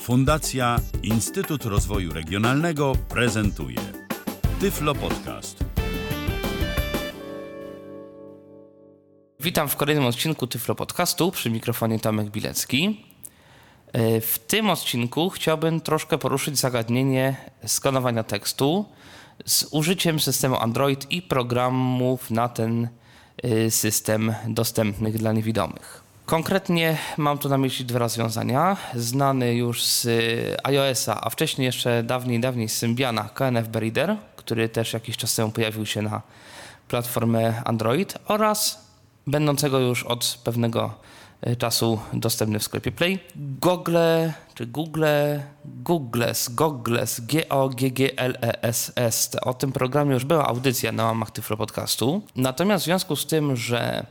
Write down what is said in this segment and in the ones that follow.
Fundacja Instytut Rozwoju Regionalnego prezentuje Tyflo Podcast. Witam w kolejnym odcinku Tyflo Podcastu przy mikrofonie Tomek Bilecki. E, W tym odcinku chciałbym troszkę poruszyć zagadnienie skanowania tekstu z użyciem systemu Android i programów na ten e, system dostępnych dla niewidomych. Konkretnie mam tu na myśli dwa rozwiązania. Znany już z e, iOS-a, a wcześniej jeszcze dawniej, dawniej z Symbiana KNF Reader, który też jakiś czas temu pojawił się na platformę Android oraz będącego już od pewnego e, czasu dostępny w sklepie Play. Google, czy Google, Googles, Googles, G-O-G-G-L-E-S-S. O tym programie już była audycja na łamach Tyflo Podcastu. Natomiast w związku z tym, że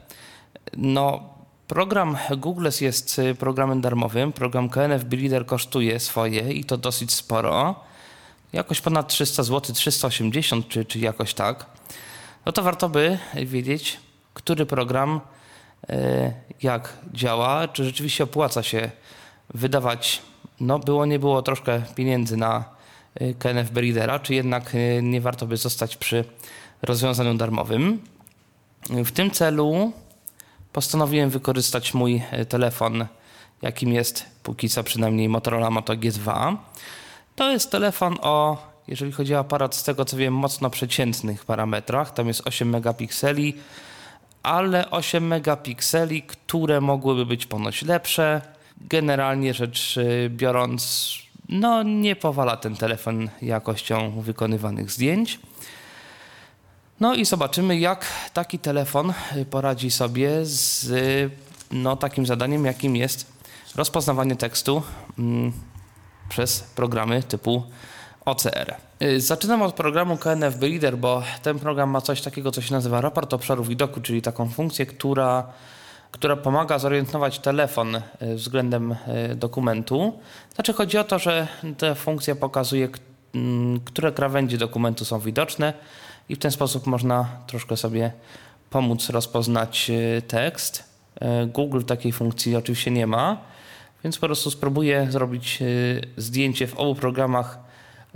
no, program Googles jest y, programem darmowym, program KNF Reader kosztuje swoje i to dosyć sporo, jakoś ponad 300 zł, 380 czy, czy jakoś tak, no to warto by wiedzieć, który program e, jak działa, czy rzeczywiście opłaca się wydawać, no było nie było troszkę pieniędzy na e, KNF Readera, czy jednak nie warto by zostać przy rozwiązaniu darmowym. W tym celu postanowiłem wykorzystać mój e, telefon, jakim jest póki co przynajmniej Motorola Moto G2. To jest telefon o, jeżeli chodzi o aparat, z tego co wiem, mocno przeciętnych parametrach. Tam jest 8 megapikseli, ale 8 megapikseli, które mogłyby być ponoć lepsze. Generalnie rzecz y, biorąc, no nie powala ten telefon jakością wykonywanych zdjęć. No i zobaczymy, jak taki telefon y, poradzi sobie z y, no, takim zadaniem, jakim jest rozpoznawanie tekstu mm, przez programy typu OCR. Y, Zaczynam od programu KNF Reader, bo ten program ma coś takiego, co się nazywa raport obszaru widoku, czyli taką funkcję, która, która pomaga zorientować telefon względem dokumentu. Znaczy chodzi o to, że ta funkcja pokazuje, mm, które krawędzie dokumentu są widoczne i w ten sposób można troszkę sobie pomóc rozpoznać y, tekst. Y, Google takiej funkcji oczywiście nie ma, więc po prostu spróbuję zrobić y, zdjęcie w obu programach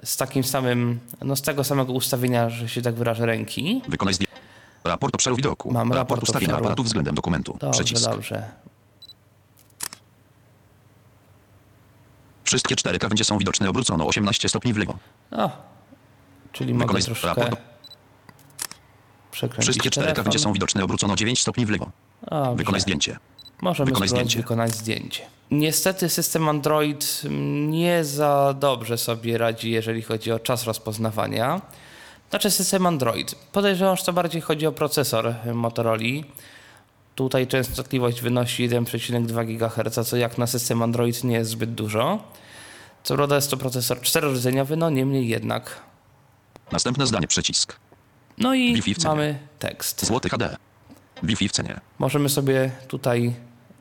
z takim samym, no z tego samego ustawienia, że się tak wyrażę, ręki. Wykonaj zdjęcie. Raport obszaru widoku. Mam raport raport ustawienia aparatu względem dokumentu. Dobrze, Przycisk. dobrze. Wszystkie cztery krawędzie są widoczne. Obrócono 18 stopni w lewo. O, czyli mogę Wykonaj troszkę raport. Przekręcić Wszystkie cztery telefon. krawędzie są widoczne. Obrócono 9 stopni w lewo. Dobrze. Wykonaj zdjęcie. Możemy spróbować zdjęcie. wykonać zdjęcie. Niestety system Android nie za dobrze sobie radzi, jeżeli chodzi o czas rozpoznawania. Znaczy system Android. Podejrzewam, że to bardziej chodzi o procesor Motorola. Tutaj częstotliwość wynosi 1,2 GHz, co jak na system Android nie jest zbyt dużo. Co prawda jest to procesor czterordzeniowy, no niemniej jednak. Następne zdanie. Przycisk. No i w mamy tekst. Złoty HD. Wi-Fi w cenie. Możemy sobie tutaj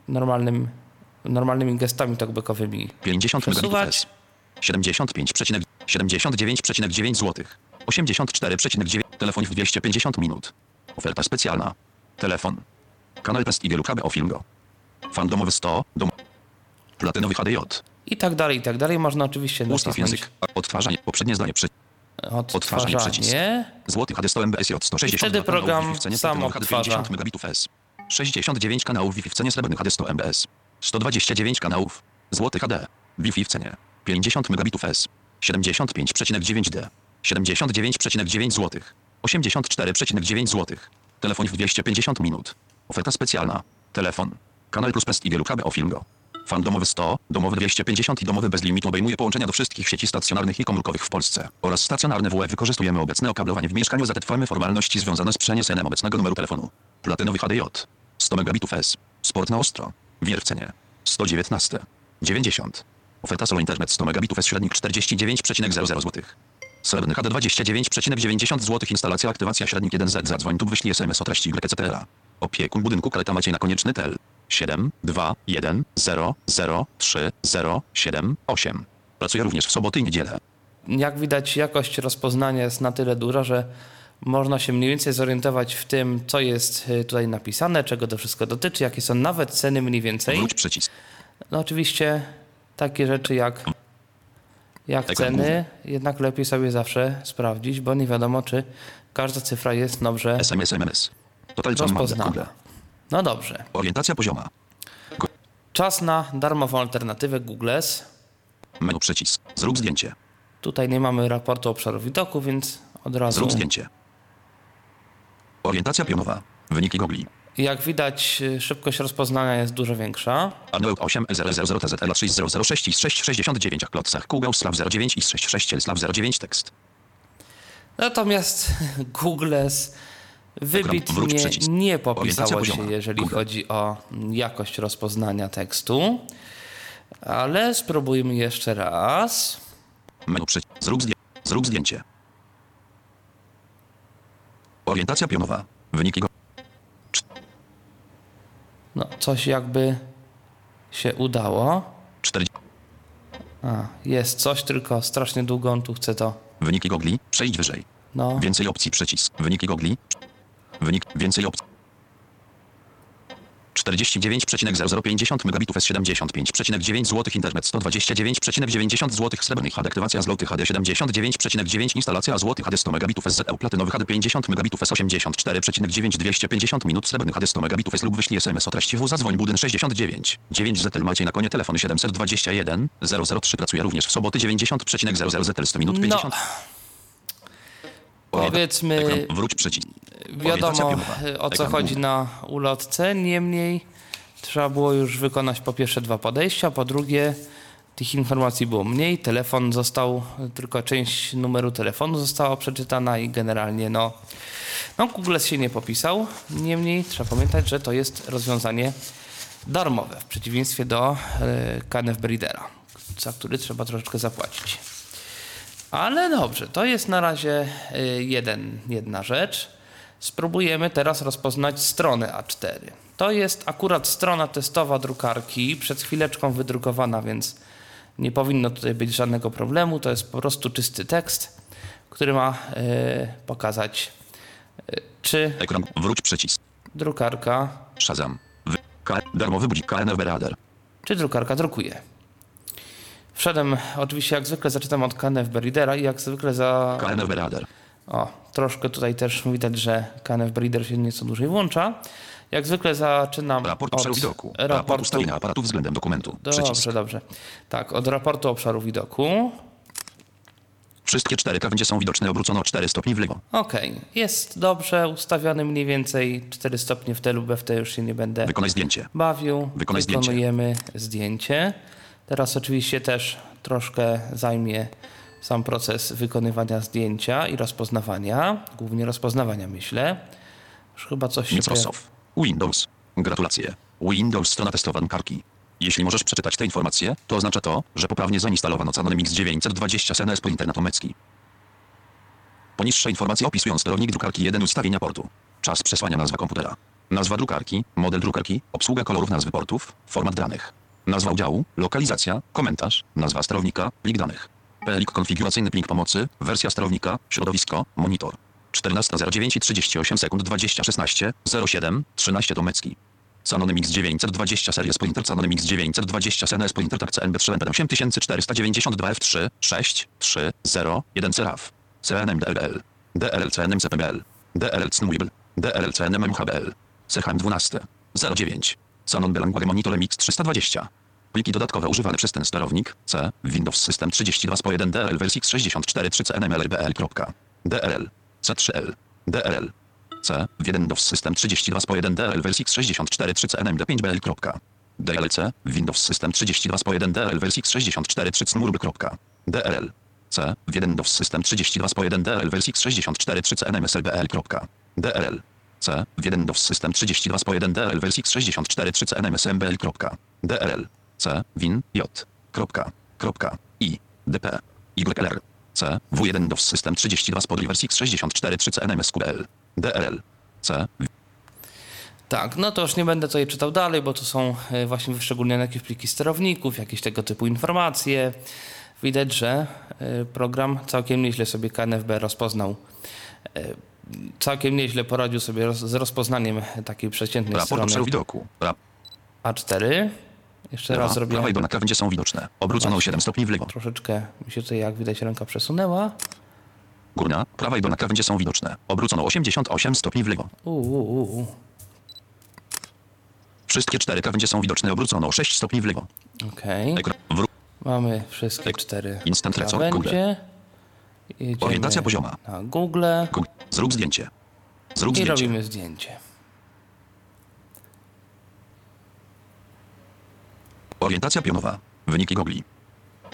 normalnym, normalnymi gestami talkbackowymi 50 Przesuwać. megabitów. 75,9 79,9 zł. 84,9 telefonów 250 minut. Oferta specjalna. Telefon. Kanal Pest i wielu KB o Filmgo. Fan domowy 100. Dom... Platynowy HDJ. i tak dalej, i tak dalej. Można oczywiście Ustaw nacisnąć język. Odtwarzanie. Poprzednie zdanie. Przy... odtwarzanie. przycisk. Złoty HD 100 MBS 160 wtedy program Wi-Fi w cenie sam odtwarza. 50 megabitów S. 69 kanałów Wi-Fi w cenie srebrny HD 100 MBS. 129 kanałów. Złoty HD. Wi-Fi w cenie. 50 megabitów S. 75,9D. 79,9 zł. 84,9 zł. Telefon w 250 minut. Oferta specjalna. Telefon. Kanal Plus Pest i wielu KB o Filmgo. Fan domowy 100, domowy 250 i domowy bez limitu obejmuje połączenia do wszystkich sieci stacjonarnych i komórkowych w Polsce. Oraz stacjonarne WE wykorzystujemy obecne okablowanie w mieszkaniu za formy formalności związane z przenieseniem obecnego numeru telefonu. Platynowy HDJ. 100 megabitów S. Sport na ostro. Wier w cenie. 119. 90. Oferta solo internet 100 megabitów S średnik 49,00 zł. Srebrny HD 29,90 zł. Instalacja aktywacja średnik 1Z. Zadzwoń tu wyślij SMS o treści YCTRA. Opiekun budynku Kaleta Maciej na konieczny tel. 7 2 1 0 0 3 0 7 8. Pracuje również w soboty i niedzielę. Jak widać, jakość rozpoznania jest na tyle duża, że można się mniej więcej zorientować w tym, co jest y, tutaj napisane, czego to wszystko dotyczy, jakie są nawet ceny mniej więcej. Wróć przycisk. No oczywiście takie rzeczy jak Jak ceny, jednak lepiej sobie zawsze sprawdzić, bo nie wiadomo, czy każda cyfra jest dobrze SMS, MMS. Total rozpoznana. No dobrze. Orientacja pozioma. Czas na darmową alternatywę Google's. Menu przycisk. Zrób zdjęcie. Tutaj nie mamy raportu obszaru widoku, więc od razu. Zrób zdjęcie. Orientacja pionowa. Wyniki gogli. Jak widać, y, szybkość rozpoznania jest dużo większa. Arnold 8 L00 TZL 6006 i 669 Klotzach Kugeł Slav 09 i 66 Slav 09 tekst. Natomiast Google's wybitnie nie popisało się, jeżeli chodzi o jakość rozpoznania tekstu. Ale spróbujmy jeszcze raz. Menu. Zrób, zdję zrób zdjęcie. Orientacja pionowa. Wyniki go. No, coś jakby się udało. 4. A, jest coś, tylko strasznie długo on tu chce to. Wyniki gogli. Przejść wyżej. No, Więcej opcji przycisk. Wyniki gogli. Wynik. Więcej opcji. 49,0050 megabitów S 75,9 zł internet 129,90 zł srebrnych HD aktywacja złotych HD 79,9 instalacja złotych HD 100 megabitów SZE platynowy HD 50 megabitów S 84,9 250 minut srebrnych HD 100 megabitów S lub wyślij SMS o treści W zadzwoń budyn 69 9 Zetel macie na konie telefon 721 003 pracuje również w soboty 90,00 Zetel 100 minut no 50 powiedzmy, Ekran, wróć przycisk. Wiadomo o co Ekran chodzi na ulotce, niemniej trzeba było już wykonać po pierwsze dwa podejścia, po drugie tych informacji było mniej, telefon został, tylko część numeru telefonu została przeczytana i generalnie no, no Google się nie popisał, niemniej trzeba pamiętać, że to jest rozwiązanie darmowe, w przeciwieństwie do e, KNF Breedera, za który trzeba troszeczkę zapłacić. Ale dobrze, to jest na razie y, jeden, jedna rzecz. Spróbujemy teraz rozpoznać stronę A4. To jest akurat strona testowa drukarki, przed chwileczką wydrukowana, więc nie powinno tutaj być żadnego problemu. To jest po prostu czysty tekst, który ma y, pokazać, y, czy Ekran, wróć przycisk. drukarka, Shazam. Wy, K, darmowy budzik KNF Radar. czy drukarka drukuje. Wszedłem, oczywiście jak zwykle zaczytam od KNF Readera i jak zwykle za KNF Radar. O, troszkę tutaj też widać, że KNF Breeder się nieco dłużej włącza. Jak zwykle zaczynam Raport od obszaru widoku. Raport raportu. ustawienia aparatu względem dokumentu. Przycisk. Dobrze, dobrze. Tak, od raportu obszaru widoku. Wszystkie cztery krawędzie są widoczne obrócono o 4 stopni w lewo. Okej, jest dobrze ustawiony mniej więcej 4 stopnie w T lub w T już się nie będę Wykonaj zdjęcie. bawił. Wykonaj zdjęcie. Wykonujemy zdjęcie. Teraz oczywiście też troszkę zajmie sam proces wykonywania zdjęcia i rozpoznawania. Głównie rozpoznawania myślę. Już chyba coś się... Microsoft. Windows. Gratulacje. Windows strona testowa karki. Jeśli możesz przeczytać te informacje, to oznacza to, że poprawnie zainstalowano Canon X920 SNS po internet omecki. Poniższe informacje opisują sterownik drukarki 1 ustawienia portu. Czas przesłania nazwa komputera. Nazwa drukarki, model drukarki, obsługa kolorów nazwy portów, format danych. Nazwa udziału, lokalizacja, komentarz, nazwa sterownika, plik danych. Plik konfiguracyjny plik pomocy, wersja sterownika, środowisko, monitor. 14.09 i 38 sekund 2016 07 13 Tomecki. Canon X920 series printer Canon X920 CNS printer tak CNB 3 8492 F3 6 3 0 1 CRAF CNM DLL DLL CNM CPBL DLL CNWIBL DLL CNM MHBL CHM 12 09 Canon Belangware Monitor MX 320 Pliki dodatkowe używane przez ten sterownik C Windows System 32 SPO 1 DLL wersji 64 3 CNMLBL. DLL C3L DLL C w 1 Windows System 32 SPO 1 DLL wersji 64 3 CNMD 5BL. DLC Windows System 32 SPO 1 DLL wersji 64 3 CNURB. DLL C w 1 Windows System 32 SPO 1 DLL wersji 64 3 CNMSLBL. DLL C w 1 Windows System 32 SPO 1 DLL wersji 64 3 CNMSMBL. DLL C Win J. Kropka. Kropka. I. DP. YLR. C. W1 Windows System 32 SPO wersji 64 3 CNMSQL. DLL. C. Tak, no to już nie będę tutaj czytał dalej, bo to są e, właśnie wyszczególnione jakieś pliki sterowników, jakieś tego typu informacje. Widać, że e, program całkiem nieźle sobie KNFB rozpoznał. E, Całkiem nieźle poradził sobie roz, z rozpoznaniem takiej przeciętnej Raport strony obszaru widoku. Rap. A4. Jeszcze Lewa, raz zrobię. prawa i dolna krawędzie są widoczne. Obrócono o 7 stopni w lewo. Troszeczkę mi się tutaj, jak widać, ręka przesunęła. Górna, prawa i dolna krawędzie są widoczne. Obrócono 88 stopni w lewo. Uuu. Wszystkie cztery krawędzie są widoczne. Obrócono o 6 stopni w lewo. Okej. Wró- Mamy wszystkie cztery Instant krawędzie. Jedziemy Orientacja pozioma. na Google Zrób zdjęcie. Zrób i zdjęcie. robimy zdjęcie. Orientacja pionowa. Wyniki gogli.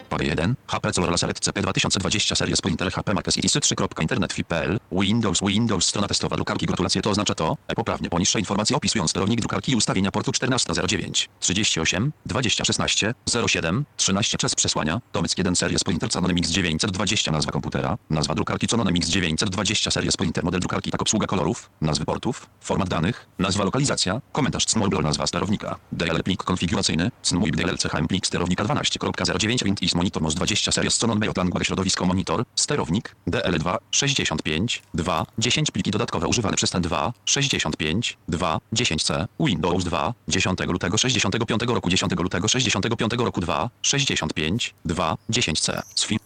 Parę 1. HP Solar Laser CP 2020 Series po Intel HP Marques ISY 3.internetfit.pl Windows Windows strona testowa drukarki Gratulacje to oznacza to e poprawnie poniższe informacje opisują sterownik drukarki i ustawienia portu 1409 38 2016 07 13 czas przesłania Tomec 1 Series Printer Canon MX 920 nazwa komputera nazwa drukarki Canon MX 920 Series Printer model drukarki tak obsługa kolorów nazwy portów format danych nazwa lokalizacja komentarz CNMOBIL nazwa sterownika DLL plik konfiguracyjny CNMOBIL DLL CHM plik sterownika 12.09 Wind is monitor MOS 20 series Sonon Meotlang środowisko monitor sterownik DL2 65 2 10 pliki dodatkowe używane przez ten 2 65 2 10C Windows 2 10 lutego 65 roku 10 lutego 65 roku 2 65 2 10C Sfin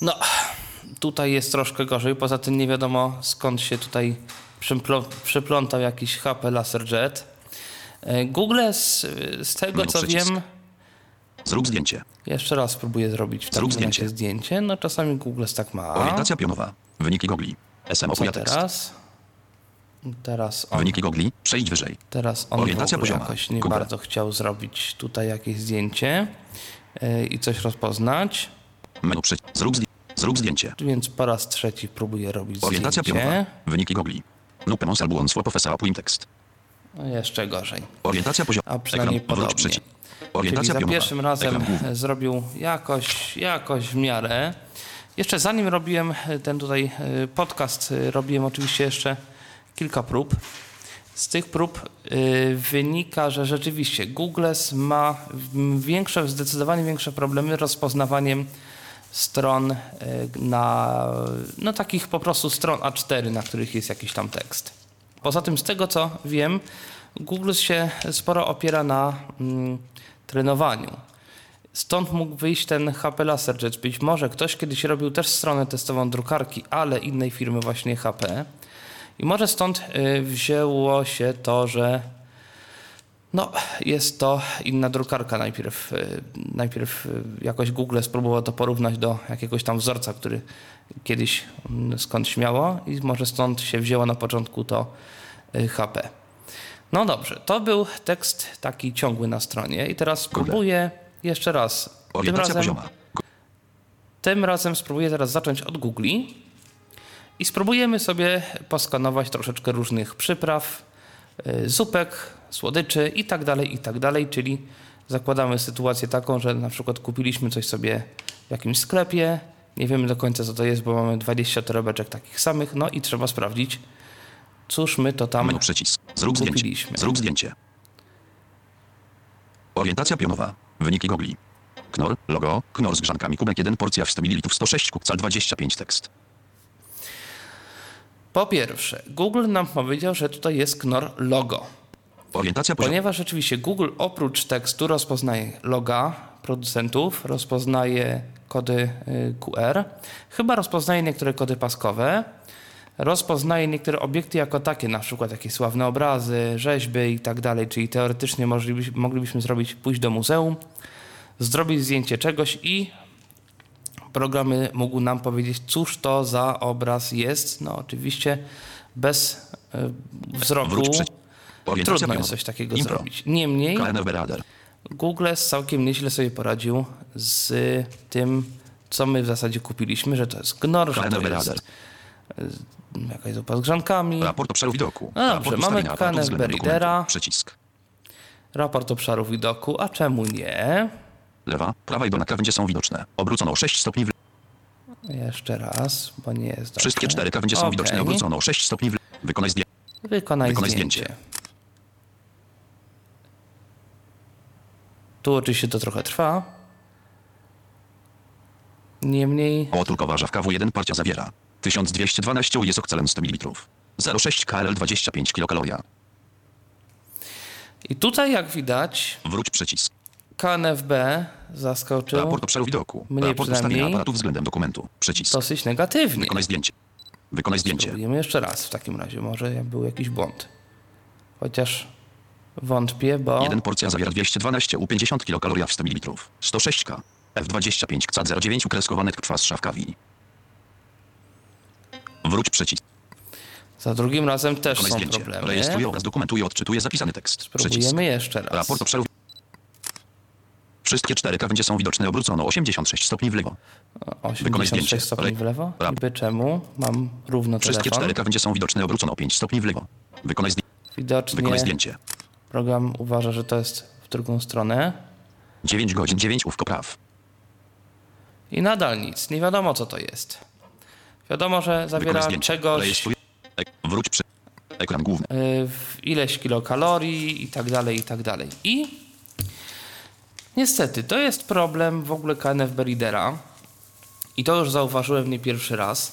No, tutaj jest troszkę gorzej. Poza tym nie wiadomo skąd się tutaj przyplą- przyplątał jakiś HP Laserjet. E, Google z, z tego Menu co przycisk. wiem, Zrób zdjęcie jeszcze raz spróbuję zrobić w Zrób takim razie zdjęcie. zdjęcie. No czasami Google tak ma. Orientacja pionowa Wyniki gogli SM Co teraz? Teraz on, Wyniki gogli Przejdź wyżej teraz on Orientacja w jakoś nie Google. bardzo chciał zrobić tutaj jakieś zdjęcie e, i coś rozpoznać. Menu przycisk Zrób, zdj- Zrób zdjęcie Więc po raz trzeci próbuję robić Orientacja zdjęcie. pionowa Wyniki gogli Nupemons albo on swap ofesa tekst No jeszcze gorzej. Orientacja pozioma. A przynajmniej Ekran, podobnie. Przycisk. Czyli Orientacja za pionowa. pierwszym razem główny. zrobił jakoś, jakoś w miarę. Jeszcze zanim robiłem ten tutaj e, podcast, e, robiłem oczywiście jeszcze kilka prób. Z tych prób e, wynika, że rzeczywiście Google ma większe, zdecydowanie większe problemy rozpoznawaniem stron e, na no takich po prostu stron A4, na których jest jakiś tam tekst. Poza tym z tego co wiem, Google się sporo opiera na mm, trenowaniu. Stąd mógł wyjść ten HP Laserjet. Być może ktoś kiedyś robił też stronę testową drukarki, ale innej firmy właśnie HP. I może stąd y, wzięło się to, że no, jest to inna drukarka. Najpierw, y, najpierw y, jakoś Google spróbował to porównać do jakiegoś tam wzorca, który kiedyś mm, skąd śmiało i może stąd się wzięło na początku to HP. No dobrze, to był tekst taki ciągły na stronie i teraz spróbuję jeszcze raz. Tym razem, pozioma. tym razem spróbuję teraz zacząć od Google i spróbujemy sobie poskanować troszeczkę różnych przypraw, y, zupek, słodyczy i tak dalej, i tak dalej, czyli zakładamy sytuację taką, że na przykład kupiliśmy coś sobie w jakimś sklepie, nie wiemy do końca co to jest, bo mamy 20 torebeczek takich samych, no i trzeba sprawdzić, cóż my to tam Menu przycisk. Zrób zdjęcie. Zrób zdjęcie. Orientacja pionowa. Wyniki gogli. Knor, logo, knor z grzankami, kubek 1, porcja w 100 ml, 106 kupca 25 tekst. Po pierwsze, Google nam powiedział, że tutaj jest KNOR logo. Orientacja. Ponieważ rzeczywiście Google oprócz tekstu rozpoznaje loga producentów, rozpoznaje kody y, QR, chyba rozpoznaje niektóre kody paskowe, rozpoznaje niektóre obiekty jako takie, na przykład jakieś sławne obrazy, rzeźby i tak dalej, czyli teoretycznie moglibyśmy, moglibyśmy zrobić, pójść do muzeum, zrobić zdjęcie czegoś i programy mógł nam powiedzieć, cóż to za obraz jest. No oczywiście bez y, wzroku trudno jest coś takiego Impro. zrobić. Niemniej. Google całkiem nieźle sobie poradził z tym, co my w zasadzie kupiliśmy, że to jest gnor, że to jest jakaś zupa z grzankami, Raport obszaru widoku. No dobrze, mamy względem Beridera. Przycisk. raport obszaru widoku, a czemu nie? Lewa, prawa i dolna krawędzie są widoczne. Obrócono o 6 stopni w lewo. Jeszcze raz, bo nie jest Wszystkie dobrze. cztery krawędzie są widoczne. Obrócono o 6 stopni w lewo. Wykonaj zdjęcie. Wykonaj, Wykonaj zdjęcie. zdjęcie. Tu oczywiście to trochę trwa. Niemniej Ołotulkowa żawka W1 partia zawiera 1212 jest okcelem 100 ml. 0,6 KL 25 kilokaloria. i tutaj jak widać Wróć przycisk. KNFB zaskoczył Raport obszaru widoku. Mnie Raport ustawienia aparatu względem dokumentu. Przycisk. dosyć negatywnie. Wykonaj zdjęcie. Wykonaj zdjęcie. Spróbujemy jeszcze raz w takim razie. Może był jakiś błąd. Chociaż wątpię, bo... Jeden porcja zawiera 212 u 50 kilokaloria w 100 ml. 106 K. F25 CA 09 ukreskowanych kwas szafkawi. Wróć przycisk. Za drugim razem też Wykonaj są zdjęcie. problemy. Rejestruje obraz, dokumentuje, odczytuje zapisany tekst. Przycisk. Spróbujemy jeszcze raz. Raport obszaru. Wszystkie cztery krawędzie są widoczne obrócono 86 stopni w lewo. Wykonaj 86 zdjęcie. stopni w lewo. Niby czemu? Mam równo Wszystkie telefon. cztery krawędzie są widoczne obrócono 5 stopni w lewo. Wykonaj, zdję- Widocznie wykonaj zdjęcie. program uważa, że to jest w drugą stronę. 9 godzin 9 ów praw. I nadal nic. Nie wiadomo, co to jest. Wiadomo, że zawiera czegoś, Wróć przy. Ekran główny. w ileś kilokalorii i tak dalej, i tak dalej. I niestety, to jest problem w ogóle KNFB Readera. I to już zauważyłem nie pierwszy raz.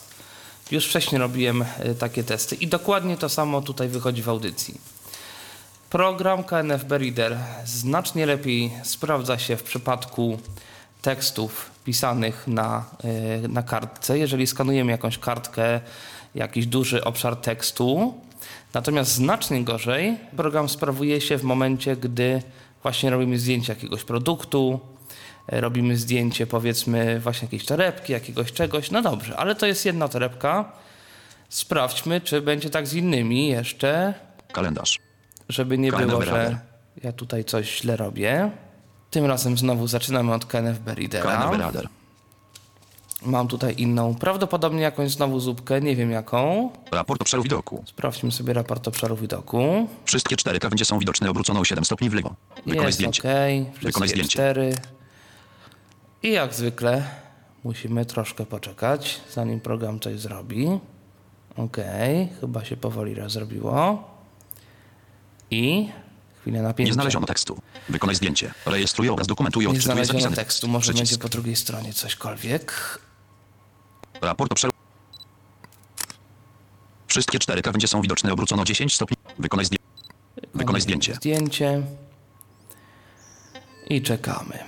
Już wcześniej robiłem y, takie testy i dokładnie to samo tutaj wychodzi w audycji. Program KNFB Reader znacznie lepiej sprawdza się w przypadku tekstów pisanych na, y, na kartce, jeżeli skanujemy jakąś kartkę, jakiś duży obszar tekstu. Natomiast znacznie gorzej program sprawuje się w momencie, gdy właśnie robimy zdjęcie jakiegoś produktu, y, robimy zdjęcie powiedzmy właśnie jakiejś torebki, jakiegoś czegoś. No dobrze, ale to jest jedna torebka. Sprawdźmy, czy będzie tak z innymi jeszcze Kalendarz. żeby nie KNF było, że ja tutaj coś źle robię. Tym razem znowu zaczynamy od KNFB Readera. KNF Radar. Mam tutaj inną, prawdopodobnie jakąś znowu zupkę, nie wiem jaką. Raport obszaru widoku. Sprawdźmy sobie raport obszaru widoku. Wszystkie cztery krawędzie są widoczne obrócono o 7 stopni w lewo. Wykonaj Jest zdjęcie. ok, Wykonaj wszystkie zdjęcie. cztery. I jak zwykle musimy troszkę poczekać, zanim program coś zrobi. Ok, chyba się powoli rozrobiło. I chwilę napięcia. Nie znaleziono tekstu. Wykonaj zdjęcie. Rejestruje obraz, dokumentuje, Nie odczytuje znaleziono zapisany tekstu, może Przycisk. będzie po drugiej stronie cośkolwiek. Raport obszaru. Wszystkie cztery krawędzie są widoczne obrócono 10 stopni. Wykonaj zdjęcie. Wykonaj zdjęcie. Zdjęcie. I czekamy.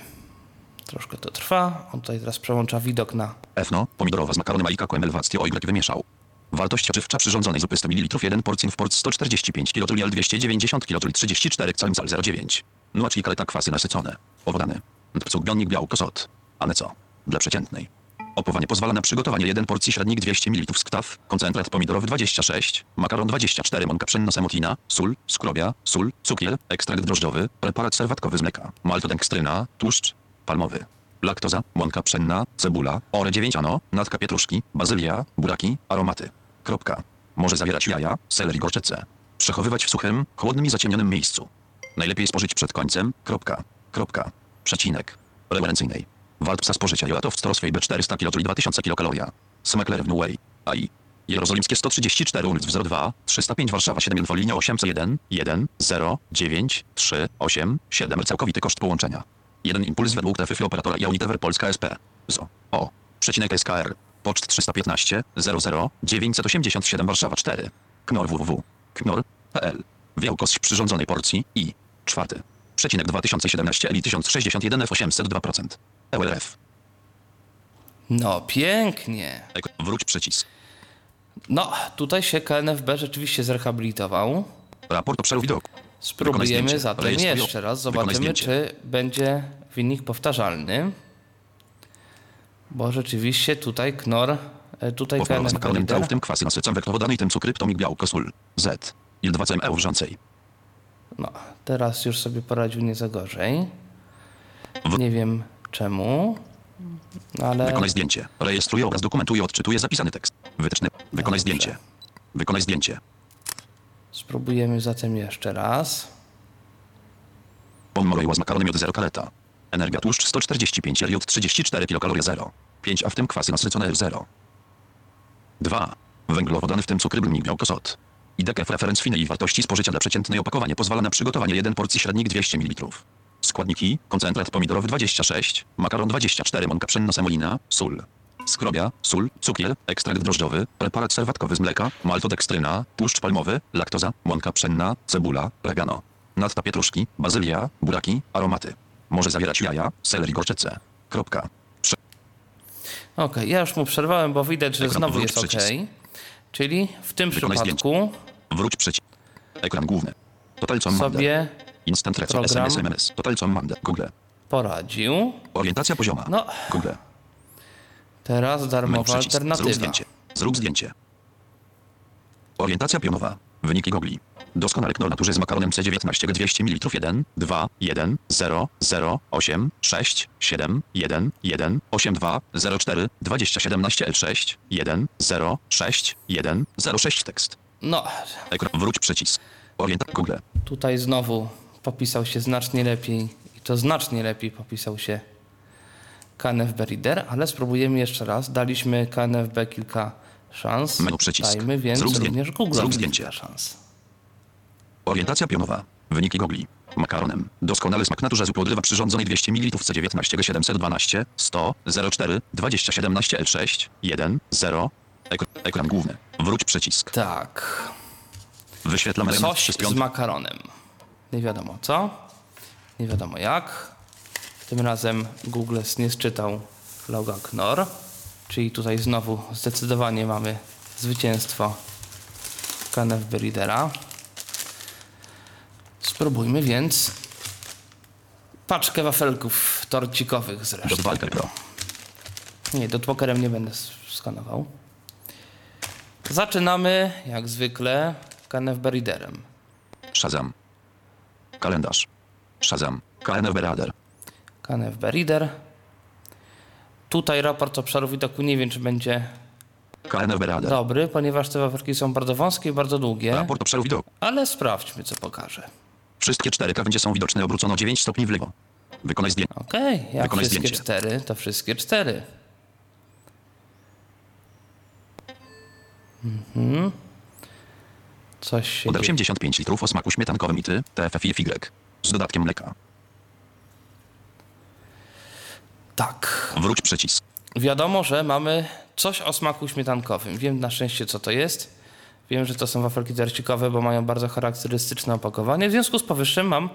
Troszkę to trwa. On tutaj teraz przełącza widok na Efno, pomidorowa z makaronem Aika Koemelwactio Y wymieszał. Wartość odżywcza przyrządzonej zupy 100 ml 1 porcją w port 145 kJ 290 kJ 34 całym cal 0,9. Nuacz i kaleta kwasy nasycone. Owodany. Cukronnik białko sod. A ne co? Dla przeciętnej. Opowanie pozwala na przygotowanie 1 porcji średnik 200 ml sktaw, koncentrat pomidorowy 26, makaron 24, mąka pszenna semotina, sól, skrobia, sól, cukier, ekstrakt drożdżowy, preparat serwatkowy z mleka, maltodekstryna, tłuszcz, palmowy. Laktoza, mąka pszenna, cebula, ore 9 ano, natka pietruszki, bazylia, buraki, aromaty. Kropka. Może zawierać jaja, seler i gorczycę. Przechowywać w suchym, chłodnym i zaciemnionym miejscu. Najlepiej spożyć przed końcem. Kropka. Kropka. Przecinek. Referencyjnej. Wart psa spożycia Jolatów Storoswej B400 kJ 2000 kilokaloria. Smekler w Nuway. AI. Jerozolimskie 134 ulic w 02, 305 Warszawa 7 infolinia 801 1 0 9 3 8 7 całkowity koszt połączenia. Jeden impuls według trefy operatora i Unitever Polska SP. ZO. O. Przecinek SKR. Poczt 315 00 987 Warszawa 4. Knor www. Knor.pl. Wielkość przyrządzonej porcji i. Czwarty. Przecinek 2017 Eli 1061 F802%. EURF. No, pięknie. Wróć przycisk. No, tutaj się KNFB rzeczywiście zrehabilitował. Raport obszaru widoku. Spróbujemy zatem jeszcze raz. Zobaczymy, czy będzie wynik powtarzalny. Bo rzeczywiście tutaj KNOR, e, tutaj Powpływa z tał, w tym kwasy nasycam węglowodany i tym cukry, ptomik białko, sól. Z. Il 2 CME wrzącej. No, teraz już sobie poradził nie za gorzej. Nie wiem czemu, ale Wykonaj zdjęcie. Rejestruje obraz, dokumentuje, odczytuje zapisany tekst. Wytyczny. Wykonaj Dobrze. zdjęcie. Wykonaj zdjęcie. spróbujemy zatem jeszcze raz. Pomoroiła z makaronem J 0 kaleta. Energia tłuszcz 145 J 34 kilokalorie 0. 5 a w tym kwasy nasycone F0. 2. Węglowodany w tym cukry brnik białkosod. IDKF referenc finnej wartości spożycia dla przeciętnej opakowanie pozwala na przygotowanie 1 porcji średnik 200 ml. Składniki: koncentrat pomidorowy 26, makaron 24, mąka pszenna semolina, sól. Skrobia, sól, cukier, ekstrakt drożdżowy, preparat serwatkowy z mleka, maltodekstryna, tłuszcz palmowy, laktoza, mąka pszenna, cebula, regano. Nadta pietruszki, bazylia, buraki, aromaty. Może zawierać jaja, seler i gorczycę. Kropka. Prze- Okej, ja już mu przerwałem, bo widać, że Ekran znowu jest OK. Czyli w tym Wykonaj przypadku Wróć przycisk. Ekran główny. Total Commander. sobie Instant Reco. SMS, MMS. Total Commander. Google. poradził. Orientacja pozioma. No. Google. Teraz darmowa przycisk. Zrób alternatywa. zdjęcie. Zrób zdjęcie. Orientacja pionowa. Wyniki gogli. Doskonale knor naturze z makaronem C19 200 ml 1, 2, 1, 0, 0, 8, 6, 7, 1, 1, 8, 2, 0, 4, 20, 17 L6, 1, 0, 6, 1, 0, 6 tekst. No, Ekran. Wróć przycisk. Orientacja Google. tutaj znowu popisał się znacznie lepiej i to znacznie lepiej popisał się KNFB Reader, ale spróbujemy jeszcze raz. Daliśmy KNFB kilka szans. Menu przycisk. Dajmy więc Zrób również Google kilka szans. Orientacja pionowa. Wyniki gogli. Makaronem. Doskonały smak naturze zupy odrywa przyrządzonej 200 ml C19 712 100 04 20 17 L6 1 0 Ekran, ekran główny. Wróć przycisk. Tak. Wyświetlam element 3 Coś z makaronem. Nie wiadomo co. Nie wiadomo jak. Tym razem Google nie sczytał loga KNOR. Czyli tutaj znowu zdecydowanie mamy zwycięstwo KNFB Readera. Spróbujmy więc paczkę wafelków torcikowych zresztą. Walker Pro. Nie, dotwalkerem nie będę skanował. Zaczynamy jak zwykle KNFB Readerem. Shazam. Kalendarz. Shazam. KNF Radar. KNFB Reader. Tutaj raport obszaru widoku nie wiem, czy będzie KNF dobry, ponieważ te wafelki są bardzo wąskie i bardzo długie, Raport obszaru widoku. ale sprawdźmy, co pokaże. Wszystkie cztery krawędzie są widoczne. Obrócono 9 stopni w lewo. Wykonaj zdjęcie. Okej, jak Wykonaj wszystkie zdjęcie. cztery, to wszystkie cztery. Mhm. Coś się dzieje. 85 litrów o smaku śmietankowym i ty, TFFY. Z dodatkiem mleka. Tak. Wróć przycisk. Wiadomo, że mamy coś o smaku śmietankowym. Wiem na szczęście, co to jest. Wiem, że to są wafelki torcikowe, bo mają bardzo charakterystyczne opakowanie. W związku z powyższym mam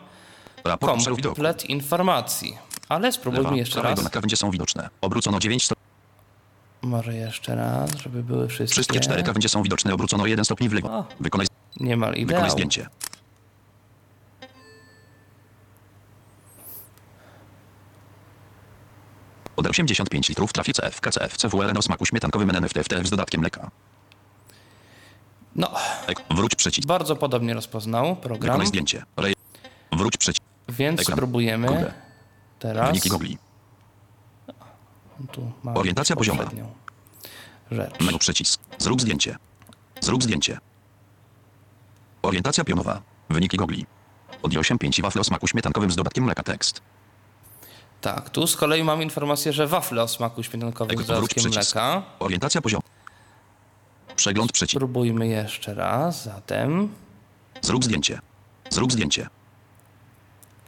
Raport komplet informacji. Ale spróbujmy Lewa, jeszcze raz. dolna krawędzie są widoczne. Obrócono 9 stopni. Może jeszcze raz, żeby były wszystkie. Wszystkie cztery krawędzie są widoczne. Obrócono 1 stopni w lewo. Wykonaj, Niemal wykonaj ideał. zdjęcie. Od 85 litrów trafi CF, KCF, CWLN o smaku śmietankowym NNFT z dodatkiem mleka. No, Wróć przycisk. bardzo podobnie rozpoznał program, Wykonaj zdjęcie. Rej- Wróć przycisk. więc Ekran. spróbujemy Google. teraz. Wyniki gogli. Tu Orientacja pozioma. Rzecz. Menu przycisk. Zrób zdjęcie. Zrób zdjęcie. Orientacja pionowa. Wyniki gogli. Od 8,5 wafle o smaku śmietankowym z dodatkiem mleka tekst. Tak, tu z kolei mam informację, że wafle o smaku śmietankowym z Ekran. Wróć dodatkiem mleka. Orientacja poziom. Przegląd przycisk. Spróbujmy jeszcze raz, zatem. Zrób zdjęcie. Zrób zdjęcie.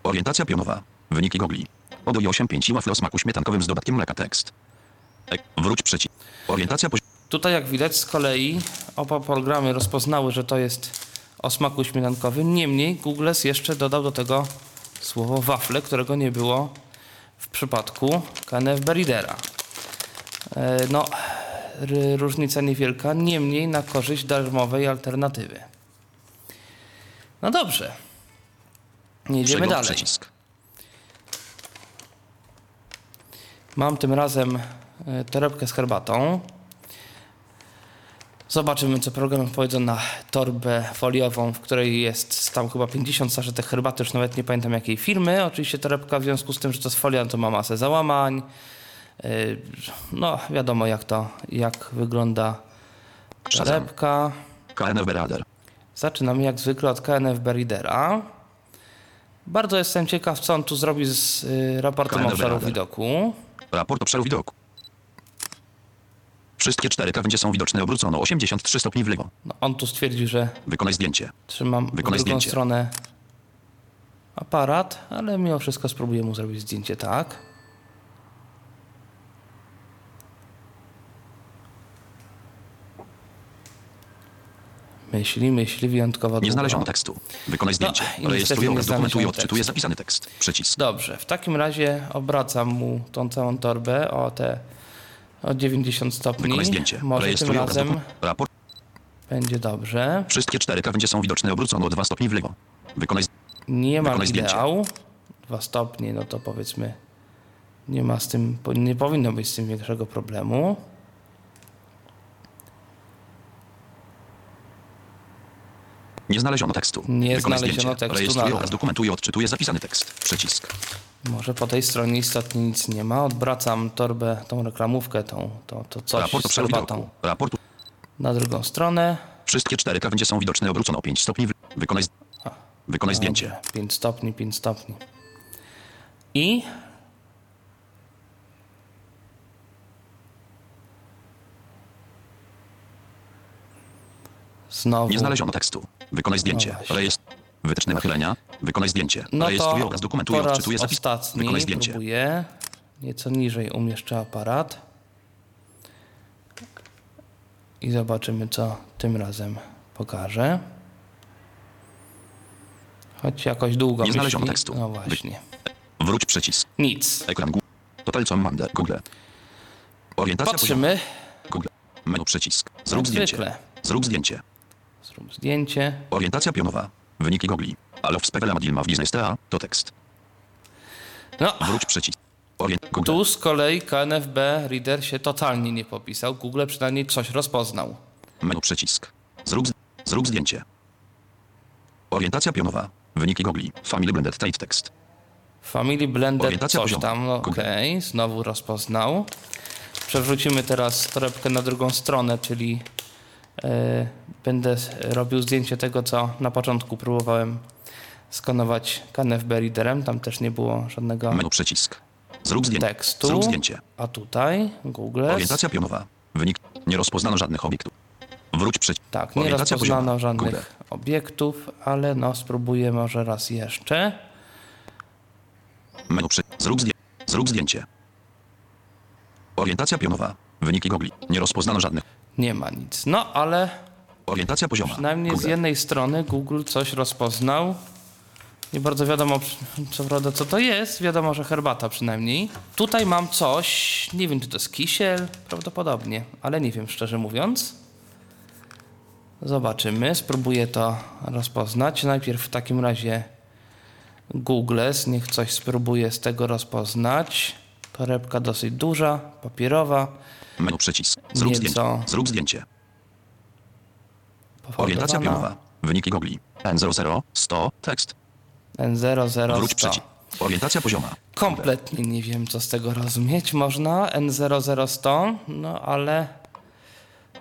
Orientacja pionowa. Wyniki gogli. Od 8,5 wafle o smaku śmietankowym z dodatkiem mleka tekst. Ek- Wróć przycisk. Orientacja poziom. Tutaj, jak widać, z kolei oba programy rozpoznały, że to jest o smaku śmietankowym. Niemniej Google jeszcze dodał do tego słowo wafle, którego nie było w przypadku KNF Readera. E, No, różnica niewielka, niemniej na korzyść darmowej alternatywy. No dobrze. Jedziemy Przegląd dalej. przycisk. Mam tym razem e, torebkę z herbatą. Zobaczymy, co program powiedzą na torbę foliową, w której jest tam chyba 50 saszetek herbaty, już nawet nie pamiętam jakiej firmy. Oczywiście torebka w związku z tym, że to jest folia, to ma masę załamań. No, wiadomo jak to, jak wygląda torebka. KNF Radar. Zaczynamy jak zwykle od KNF Readera. Bardzo jestem ciekaw, co on tu zrobi z y, raportem KNF obszaru widoku. Raport obszaru widoku. Wszystkie cztery krawędzie są widoczne. Obrócono 83 stopni w lewo. No, on tu stwierdził, że Wykonaj zdjęcie. trzymam w Wykonaj drugą zdjęcie. stronę aparat, ale mimo wszystko spróbuję mu zrobić zdjęcie tak. Myśli, myśli, wyjątkowo Nie długo. znaleziono tekstu. Wykonaj zdjęcie. No, niestety Rejestruje nie oraz odczytuje tekstu. zapisany tekst. Przycisk. Dobrze, w takim razie obracam mu tą całą torbę o te o 90 stopni. Wykonaj zdjęcie. Może tym Rejestruje oraz razem. Raport. będzie dobrze. Wszystkie cztery krawędzie są widoczne obrócone o 2 stopnie w lewo. Wykonaj Nie zdjęcie. ideału. Dwa stopnie, no to powiedzmy nie ma z tym, nie powinno być z tym większego problemu. Nie znaleziono tekstu. Nie Wykonaj znaleziono zdjęcie. tekstu Rejestruje nadal. oraz dokumentuje, odczytuje zapisany tekst. Przycisk. Może po tej stronie istotnie nic nie ma. Odwracam torbę, tą reklamówkę, tą, to, to coś Raport z herbatą Raport. na drugą stronę. Wszystkie cztery krawędzie są widoczne obrócone o 5 stopni Wykonaj Wykonaj zdjęcie. 5 stopni, 5 stopni. I znowu. Nie znaleziono tekstu. Wykonaj zdjęcie. No. Rejestr. Wytyczne nachylenia. Wykonaj zdjęcie. No Rejestruje to oraz po dokumentuje, raz odczytuje zapis. ostatni Wykonaj zdjęcie. próbuję. Nieco niżej umieszczę aparat. I zobaczymy, co tym razem pokaże. Choć jakoś długo Nie myśli. znaleziono tekstu. No Wy- właśnie. Wróć przycisk. Nic. Ekran Google. Total Commander. Google. Orientacja. Patrzymy. Google. Menu przycisk. Zrób zdjęcie. Zrób zdjęcie. Zdjęcie. Orientacja pionowa. Wyniki Google. Ale w spewele Madilma w Business TA to tekst. No, Wróć przycisk. Orient tu z kolei KNFB Reader się totalnie nie popisał. Google przynajmniej coś rozpoznał. Menu przycisk. Zrób, z- zrób zdjęcie. Orientacja pionowa. Wyniki Google. Family Blended Type Text. Family Blended Orientacja coś tam, no okej, znowu rozpoznał. Przewrócimy teraz torebkę na drugą stronę, czyli będę s- robił zdjęcie tego, co na początku próbowałem skanować KNFB Readerem. Tam też nie było żadnego Menu przycisk. Zrób zdjęcie. tekstu. Zrób zdjęcie. A tutaj Google. Orientacja pionowa. Wynik. Nie rozpoznano żadnych obiektów. Wróć przycisk. Tak, nie rozpoznano żadnych Google. obiektów, ale no spróbuję może raz jeszcze. Menu przy... Zrób, zdję... Zrób zdjęcie. Orientacja pionowa. Wyniki Google. Nie rozpoznano żadnych. Nie ma nic. No ale Orientacja pozioma. przynajmniej z Google. jednej strony Google coś rozpoznał. Nie bardzo wiadomo, co prawda, co to jest. Wiadomo, że herbata przynajmniej. Tutaj mam coś, nie wiem, czy to jest kisiel, prawdopodobnie, ale nie wiem, szczerze mówiąc. Zobaczymy, spróbuję to rozpoznać. Najpierw w takim razie Googles, niech coś spróbuję z tego rozpoznać. Torebka dosyć duża, papierowa, Menu przycisk. Zrób Nieco. zdjęcie. Zrób zdjęcie. Orientacja pionowa. Wyniki Google. N00 100 tekst. N00 Wróć 100. przycisk. Orientacja pozioma. Kompletnie nie wiem, co z tego rozumieć można. N00 100, no ale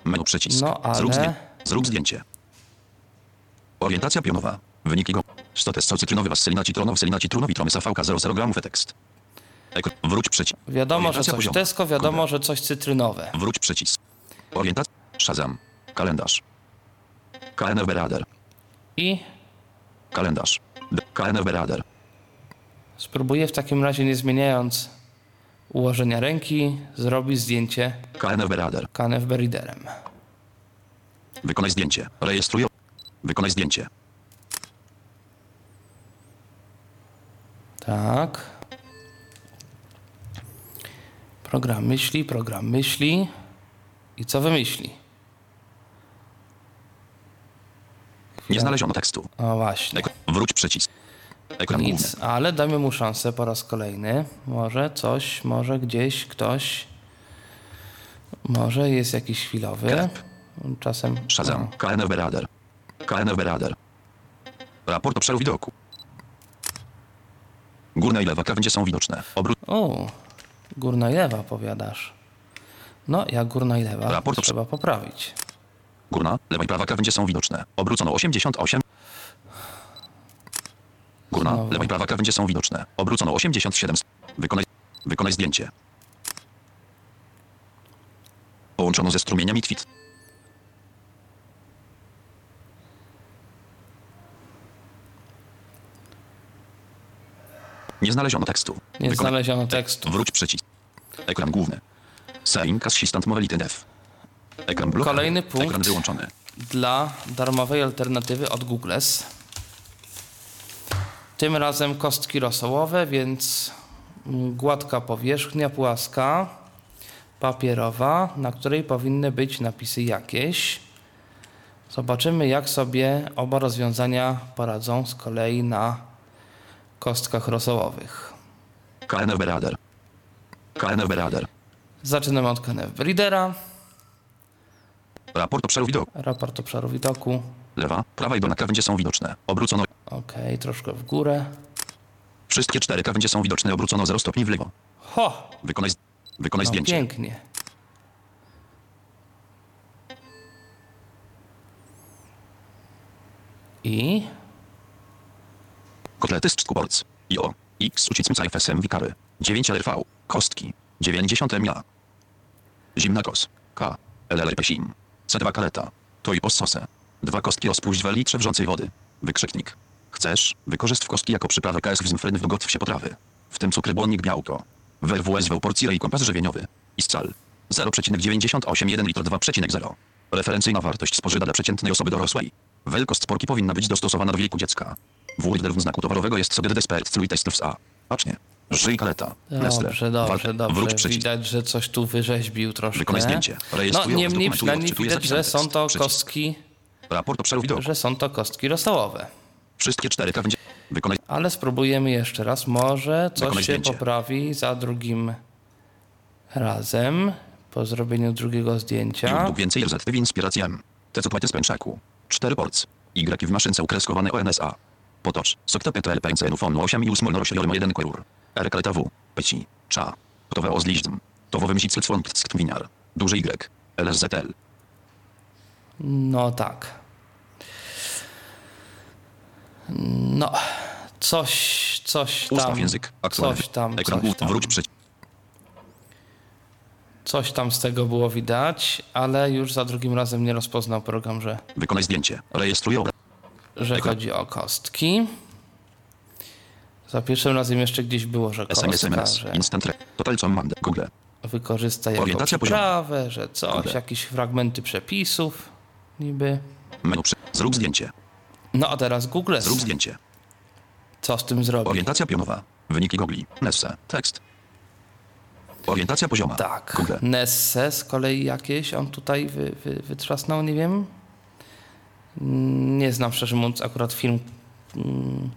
Menu przycisk. No, ale- Zrób, zdję... Zrób zdjęcie. Orientacja pionowa. Wyniki. 100 test cytrynowy wasylina citronowa wasylina citronowi savk 00 gramów tekst. Wróć przycisk. wiadomo, że coś. Tesco, wiadomo, że coś cytrynowe. Wróć przycisk. Orientacja. Shazam. Kalendarz. KNFB Radar. I Kalendarz. KNFB Radar. spróbuję w takim razie, nie zmieniając ułożenia ręki, zrobić zdjęcie KNFB Radar. KNFB Readerem. Wykonaj zdjęcie. Rejestruję. Wykonaj zdjęcie. Tak. Program myśli, program myśli. I co wymyśli? Nie znaleziono tekstu. O właśnie. Ek- Wróć przycisk. Ekran główny. Nic, ale damy mu szansę po raz kolejny. Może coś, może gdzieś ktoś. Może jest jakiś chwilowy. Krep. Czasem. Shazam. KNFB Radar. KNFB Radar. Raport obszaru widoku. Górna i lewa krawędzie są widoczne. Obrót. O, górna i lewa powiadasz. No, jak górna i lewa Raport trzeba poprawić. Górna, lewa i prawa krawędzie są widoczne. Obrócono 88. Górna, Znowu. lewa i prawa krawędzie są widoczne. Obrócono 87. Wykonaj, wykonaj zdjęcie. Połączono ze strumieniami twit. Nie znaleziono tekstu. Nie znaleziono tekstu. Wróć przycisk. Ekran główny. Setting assistant mobility dev. Ekran blokady. Kolejny punkt. Ekran wyłączony. dla darmowej alternatywy od Googles. Tym razem kostki rosołowe, więc mm, gładka powierzchnia, płaska, papierowa, na której powinny być napisy jakieś. Zobaczymy, jak sobie oba rozwiązania poradzą z kolei na kostkach rosołowych. KNF Berader. KNF Berader. Zaczynamy od KNF Raport obszaru widoku. raport obszaru widoku. Lewa, prawa i dolna krawędzie są widoczne. Obrócono. Ok, troszkę w górę. Wszystkie cztery krawędzie są widoczne. Obrócono 0 stopni w lewo. Ho! Wykonaj, wykonaj No, zdjęcie. pięknie. I Kotlety z czkuborc. IO. X ucicm FSM wikary. 9 LRV. Kostki. 90 MIA. Zimna kos. K. LL pesim. C2 kaleta. To i possose. Dwa kostki rozpuść w litrze wrzącej wody. Wykrzyknik. Chcesz? Wykorzyst kostki jako przyprawę KS w zmfryn w gotwsie potrawy. W tym cukry błonnik białko. WWSW porcji i kompas żywieniowy. I scal. 0,981 litr 2,0. Referencyjna wartość spożyta dla przeciętnej osoby dorosłej. Wielkość sporki powinna być dostosowana do wieku dziecka. WIDR w znaku towarowego jest sobie despert celui testów A. Pacznie. Żyj kaleta. Dobrze, dobrze, dobrze. Widać, że coś tu wyrzeźbił troszkę. Wykonaj zdjęcie. No niemniej przynajmniej widać, że są to kostki, Raport obszaru widoku. że są to kostki rosołowe. Wszystkie cztery krawędzie. Wykonaj. Ale spróbujemy jeszcze raz. Może coś Wykonaj się zdjęcie. poprawi za drugim razem po zrobieniu drugiego zdjęcia. YouTube więcej RZ w inspiracji M. Te co płacie z pęczaku. 4 porc. Y w maszynce ukreskowane ONSA. Potocz. Sokta PTL PNCN FON 8 i 8 Norosiorma 1 Korur. R kaleta W. Peci. Cza. Towe ozliźdm. Towowy msicl winiar. Duży Y. LSZL. No tak. No, coś, coś tam. Ustaw język. Aktualny. Coś tam, Ekran coś tam. Wróć przycisk. Coś tam z tego było widać, ale już za drugim razem nie rozpoznał program, że, Wykonaj zdjęcie. Rejestruj obraz. Że chodzi o kostki. Za pierwszym razem jeszcze gdzieś było, że SMS, kostka, SMS. że Instant. Total Command. Google. wykorzysta jako przyprawę, że coś, Kurde. jakieś fragmenty przepisów niby. Menu przy... Zrób zdjęcie. No a teraz Google, Zrób zdjęcie. co z tym zrobi? Orientacja pionowa. Wyniki Google. Nesse. Tekst. Orientacja pozioma. Tak. Google. Nesse z kolei jakieś on tutaj wy, wy, wytrzasnął, nie wiem. Mm, Nie znam szczerze mówiąc akurat film mm,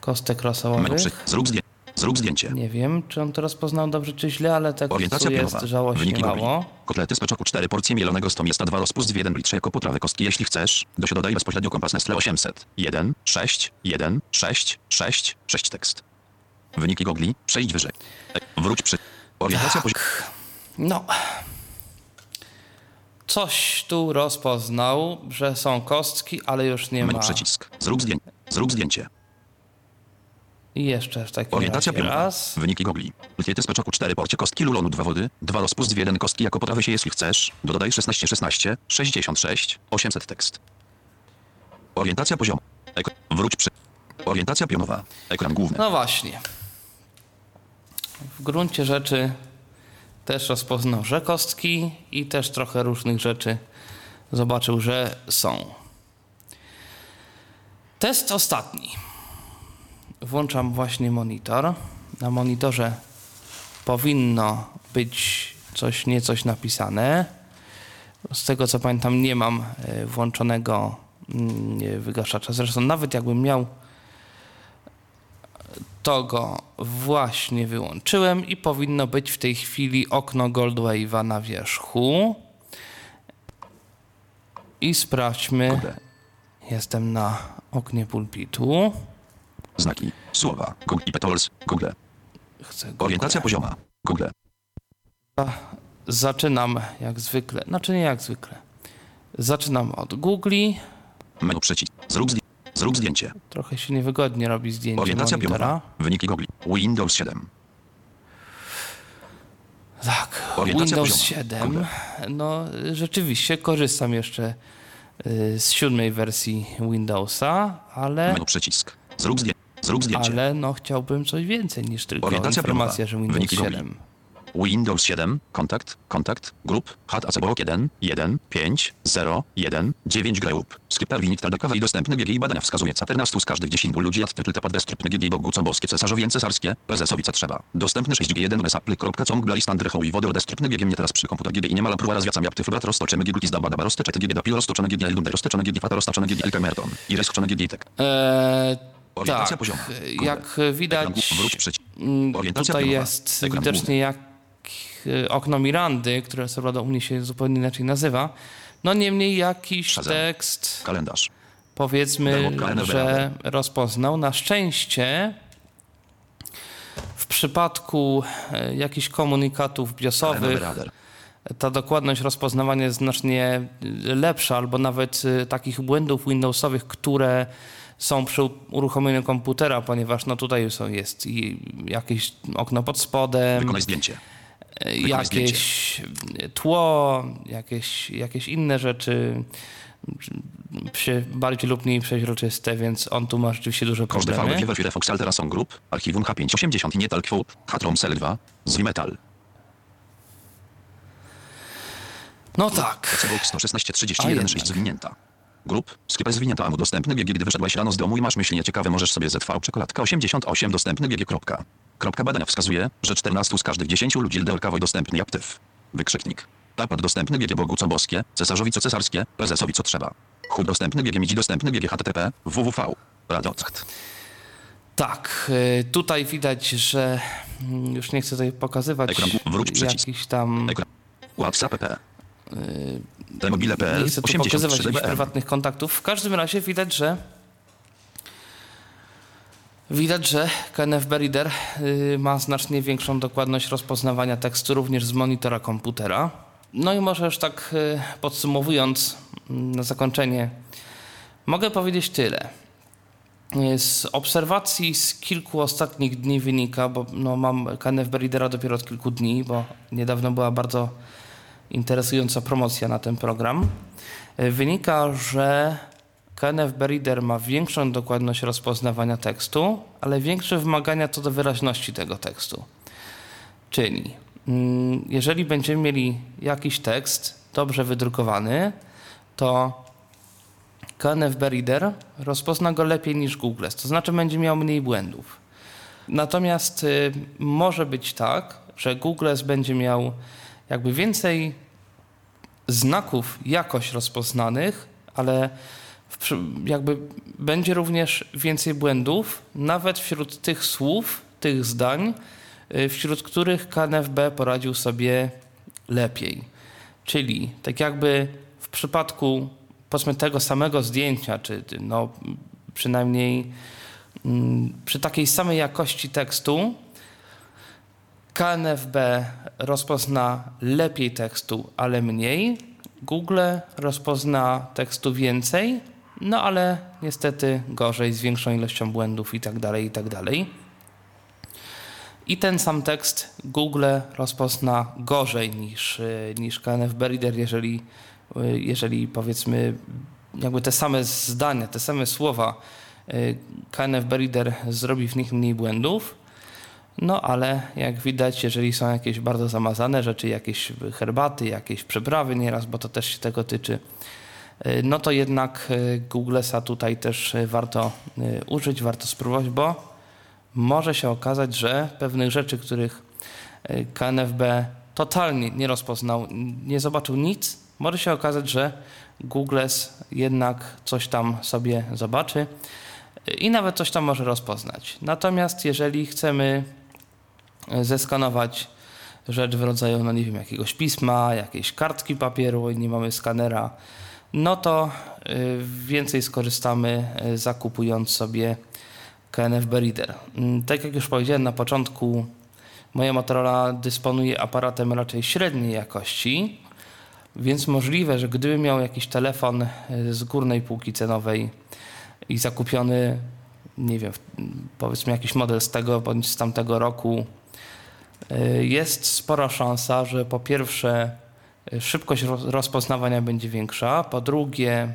kostek rosołowych. Zrób zdjęcie. Zrób zdjęcie. Nie wiem, czy on to rozpoznał dobrze, czy źle, ale tekstu Orientacja jest pionowa. żałośnie Wyniki mało. Google. Kotlety z peczoku 4 porcje mielonego 100 miasta 2 rozpust w 1 litrze jako potrawę kostki jeśli chcesz. Do się dodaj bezpośrednio kompas Nestle 800. 1, 6, 1, 6, 6, 6 tekst. Wyniki Google. Przejdź wyżej. Wróć przy... Orientacja pozioma. No. Coś tu rozpoznał, że są kostki, ale już nie Menu ma. przycisk. Zrób zdjęcie. Zrób zdjęcie. I jeszcze w takim Orientacja razie pionowa. raz. Wyniki Google. Kotlety z peczoku 4 porcie kostki lulonu 2 wody, 2 rozpust w 1 kostki jako potrawę się jeśli chcesz. Dodaj 16 16 66 800 tekst. Orientacja poziomu. Ek- wróć przy... Orientacja pionowa. Ekran główny. No właśnie. W gruncie rzeczy też rozpoznał, że kostki i też trochę różnych rzeczy zobaczył, że są. Test ostatni. Włączam właśnie monitor. Na monitorze powinno być coś niecoś napisane. Z tego co pamiętam, nie mam e, włączonego mm, wygaszacza. Zresztą, nawet jakbym miał to go właśnie wyłączyłem i powinno być w tej chwili okno Goldwave'a na wierzchu. I sprawdźmy. Jestem na oknie pulpitu. Znaki. Słowa. Google i Petals. Google. Chcę Google. Orientacja pozioma. Google. Zaczynam jak zwykle, znaczy nie jak zwykle. Zaczynam od Google. Menu przycisk. Zrób, zdję... Zrób zdjęcie. Trochę się niewygodnie robi zdjęcie Orientacja monitora. pionowa. Wyniki Google. Windows 7. Tak, Orientacja Windows pozioma. 7. Google. No rzeczywiście korzystam jeszcze y, z siódmej wersji Windowsa, ale, Menu przycisk. Zrób, zdję... Zrób zdjęcie. ale no chciałbym coś więcej niż tylko Orientacja informacja, pionowa. że Windows Wyniki Google. 7. Windows 7, kontakt, kontakt, grup, hat acebok 1, 1, 5, 0, 1, 9 group. Skryper winit tardekowe i dostępny GG i badania wskazuje 14 z każdych 10 ludzi ad tytuł tapad destrupny GG bogu co boskie cesarzowie cesarskie, prezesowi co trzeba. Dostępny 6G1 resaply.com blali standrychą i wody destrupny GG mnie teraz przy komputer GG i nie ma próba rozwiacam japty fibrat roztoczemy GG z daba daba roztoczety GG dapil roztoczone GG eldunde roztoczone GG fata roztoczone GG elkemerton i roztoczone GG tek. Eee, Orientacja tak, poziomu. jak widać, Wróć mm, tutaj jest widocznie jak e, okno Mirandy, które co prawda u mnie się zupełnie inaczej nazywa. No niemniej jakiś Shazam. tekst, Kalendarz. powiedzmy, że rozpoznał. Na szczęście w przypadku e, jakichś komunikatów BIOSowych ta dokładność rozpoznawania jest znacznie y, lepsza, albo nawet y, takich błędów Windowsowych, które są przy uruchomieniu komputera, ponieważ no tutaj są, jest i jakieś okno pod spodem, Wykonaj zdjęcie. Jakieś tło, jakieś, jakieś inne rzeczy przy- bardziej lub mniej przeźroczyste, więc on tu ma rzeczywiście Koszty problemy. VW Fiverr Fox Altera są Group, Archiwum H580 i Netal Quote, Hatrom Cell 2, Zwimetal, No tak. Cebok A 116 31 6 jednak. zwinięta. Grup, skrypaj zwinięta amu dostępny GG, gdy wyszedłeś rano z domu i masz myśli nieciekawe, możesz sobie ZV czekoladka 88 dostępny GG. Kropka. Badania wskazuje, że 14 z każdych 10 ludzi LDLKW dostępny aktyw. Wykrzyknik. Tapad dostępny GG Bogu co boskie, cesarzowi co cesarskie, prezesowi co trzeba. Chud dostępny GG midzi dostępny GG HTTP, www. Radocht. Tak, y, tutaj widać, że mm, już nie chcę tutaj pokazywać Ekran, wróć przycisk. jakiś tam Ekran. WhatsApp PP. Demobile.pl nie chcę tu pokazywać 83 jakichś dBm. prywatnych kontaktów. W każdym razie widać, że widać, że KNF Reader y, ma znacznie większą dokładność rozpoznawania tekstu również z monitora komputera. No i może już tak y, podsumowując mm, na zakończenie, mogę powiedzieć tyle. Y, Z obserwacji z kilku ostatnich dni wynika, bo no, mam KNF Readera dopiero od kilku dni, bo niedawno była bardzo interesująca promocja na ten program. Wynika, że KNF Reader ma większą dokładność rozpoznawania tekstu, ale większe wymagania co do wyraźności tego tekstu. Czyli mm, jeżeli będziemy mieli jakiś tekst dobrze wydrukowany, to KNF Reader rozpozna go lepiej niż Google, to znaczy będzie miał mniej błędów. Natomiast y, może być tak, że Google będzie miał jakby więcej znaków jakoś rozpoznanych, ale jakby będzie również więcej błędów, nawet wśród tych słów, tych zdań, y, wśród których KNFB poradził sobie lepiej. Czyli tak jakby w przypadku powiedzmy tego samego zdjęcia, czy no, przynajmniej mm, przy takiej samej jakości tekstu, KNFB rozpozna lepiej tekstu, ale mniej. Google rozpozna tekstu więcej, no ale niestety gorzej, z większą ilością błędów i tak dalej, i tak dalej. I ten sam tekst Google rozpozna gorzej niż, y, niż KNF Reader, jeżeli, y, jeżeli powiedzmy jakby te same zdania, te same słowa y, KNF Reader zrobi w nich mniej błędów. No ale jak widać, jeżeli są jakieś bardzo zamazane rzeczy, jakieś herbaty, jakieś przyprawy nieraz, bo to też się tego tyczy, no to jednak y, Googlesa tutaj też y, warto y, użyć, warto spróbować, bo może się okazać, że pewnych rzeczy, których KNFB totalnie nie rozpoznał, nie zobaczył nic, może się okazać, że Googles jednak coś tam sobie zobaczy i nawet coś tam może rozpoznać. Natomiast jeżeli chcemy zeskanować rzecz w rodzaju, no nie wiem, jakiegoś pisma, jakiejś kartki papieru i nie mamy skanera, no to y, więcej skorzystamy y, zakupując sobie KNF Reader. Mm, Tak jak już powiedziałem na początku, moja Motorola dysponuje aparatem raczej średniej jakości, więc możliwe, że gdybym miał jakiś telefon y, z górnej półki cenowej i zakupiony, nie wiem, powiedzmy jakiś model z tego bądź z tamtego roku, jest spora szansa, że po pierwsze szybkość roz- rozpoznawania będzie większa, po drugie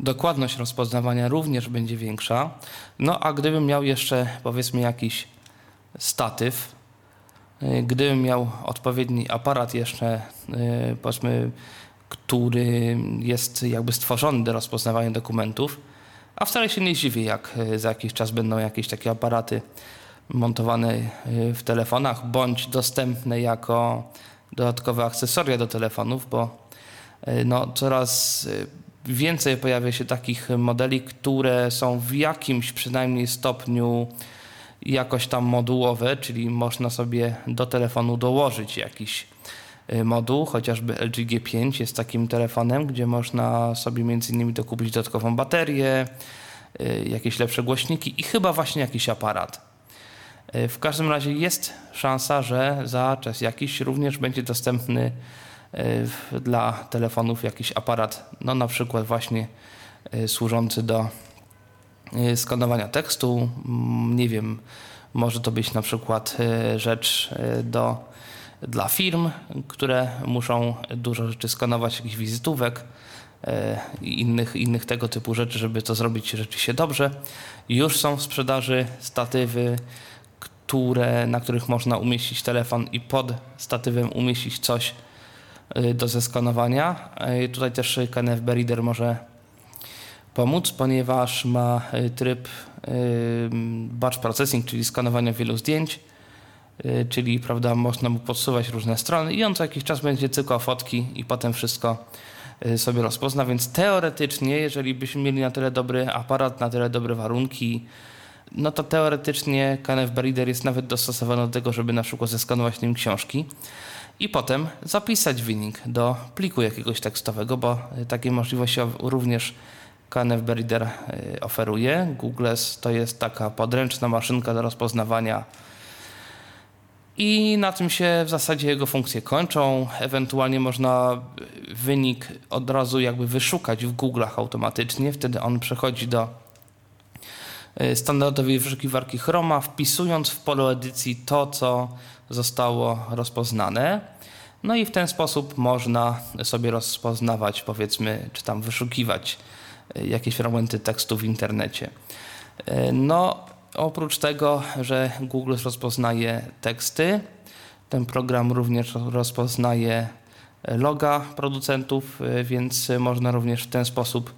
dokładność rozpoznawania również będzie większa. No a gdybym miał jeszcze powiedzmy jakiś statyw, Y, Gdybym miał odpowiedni aparat jeszcze, y, powiedzmy, który jest jakby stworzony do rozpoznawania dokumentów, a wcale się nie zdziwię, jak y, za jakiś czas będą jakieś takie aparaty montowane w telefonach, bądź dostępne jako dodatkowe akcesoria do telefonów, bo y, no, coraz y, więcej pojawia się takich modeli, które są w jakimś przynajmniej stopniu jakoś tam modułowe, czyli można sobie do telefonu dołożyć jakiś y, moduł, chociażby LG G5 jest takim telefonem, gdzie można sobie między innymi dokupić dodatkową baterię, jakieś lepsze głośniki i chyba właśnie jakiś aparat. Y, W każdym razie jest szansa, że za czas jakiś również będzie dostępny w- dla telefonów jakiś aparat, no na przykład właśnie y, służący do skanowania tekstu. Mm, Nie wiem, może to być na przykład rzecz do, dla firm, które muszą dużo rzeczy skanować, jakichś wizytówek i innych, innych tego typu rzeczy, żeby to zrobić rzeczywiście dobrze. Już są w sprzedaży statywy, które, na których można umieścić telefon i pod statywem umieścić coś y, do zeskanowania. Y, Tutaj też KNF Reader może pomóc, ponieważ ma y, tryb batch processing, czyli skanowania wielu zdjęć, czyli prawda, można mu podsuwać różne strony i on co jakiś czas będzie cykał fotki i potem wszystko sobie rozpozna, więc teoretycznie, jeżeli byśmy mieli na tyle dobry aparat, na tyle dobre warunki, no to teoretycznie KNF Reader jest nawet dostosowany do tego, żeby na przykład zeskanować nim książki i potem zapisać wynik do pliku jakiegoś tekstowego, bo y, takie możliwości również KNF Reader y, oferuje. Googles to jest taka podręczna maszynka do rozpoznawania i na tym się w zasadzie jego funkcje kończą. Ewentualnie można wynik od razu jakby wyszukać w Google'ach automatycznie. Wtedy on przechodzi do standardowej wyszukiwarki Chroma, wpisując w polu edycji to, co zostało rozpoznane. No i w ten sposób można sobie rozpoznawać, powiedzmy, czy tam wyszukiwać y, jakieś fragmenty tekstu w internecie. Y, No, oprócz tego, że Google rozpoznaje teksty, ten program również rozpoznaje loga producentów, więc można również w ten sposób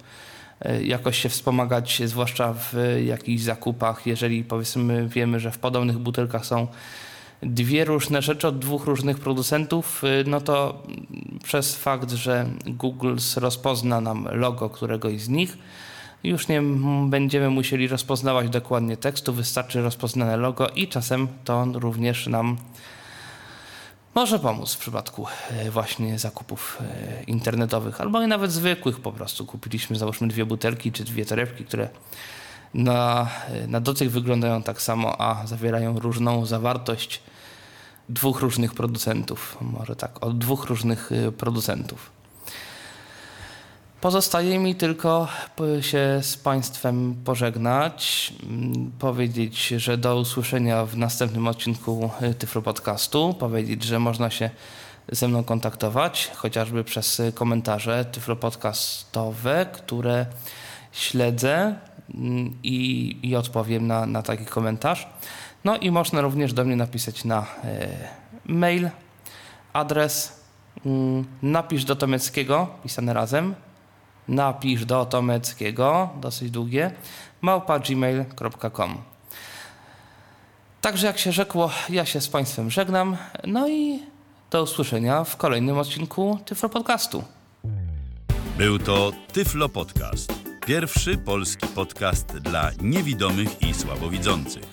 jakoś się wspomagać, zwłaszcza w jakichś zakupach, jeżeli powiedzmy wiemy, że w podobnych butelkach są dwie różne rzeczy od dwóch różnych producentów, y, no to przez fakt, że Google rozpozna nam logo któregoś z nich, już nie będziemy musieli rozpoznawać dokładnie tekstu, wystarczy rozpoznane logo i czasem to również nam może pomóc w przypadku e, właśnie zakupów e, internetowych, albo i nawet zwykłych po prostu. Kupiliśmy załóżmy dwie butelki czy dwie torebki, które na, e, na wyglądają tak samo, a zawierają różną zawartość dwóch różnych producentów. Może tak, od dwóch różnych producentów. Pozostaje mi tylko się z Państwem pożegnać, mm, powiedzieć, że do usłyszenia w następnym odcinku y, Tyflo Podcastu, powiedzieć, że można się ze mną kontaktować, chociażby przez y, komentarze tyflopodcastowe, które śledzę mm, i, i odpowiem na, na taki komentarz. No i można również do mnie napisać na y, mail, adres mm, napisz do Tomeckiego, pisane razem, napisz do Tomeckiego, dosyć długie, małpa gmail.com. Także jak się rzekło, ja się z Państwem żegnam, no i do usłyszenia w kolejnym odcinku Tyflo Podcastu. Był to Tyflo Podcast. Pierwszy polski podcast dla niewidomych i słabowidzących.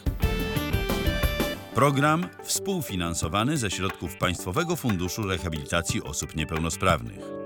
Program współfinansowany ze środków Państwowego Funduszu Rehabilitacji Osób Niepełnosprawnych.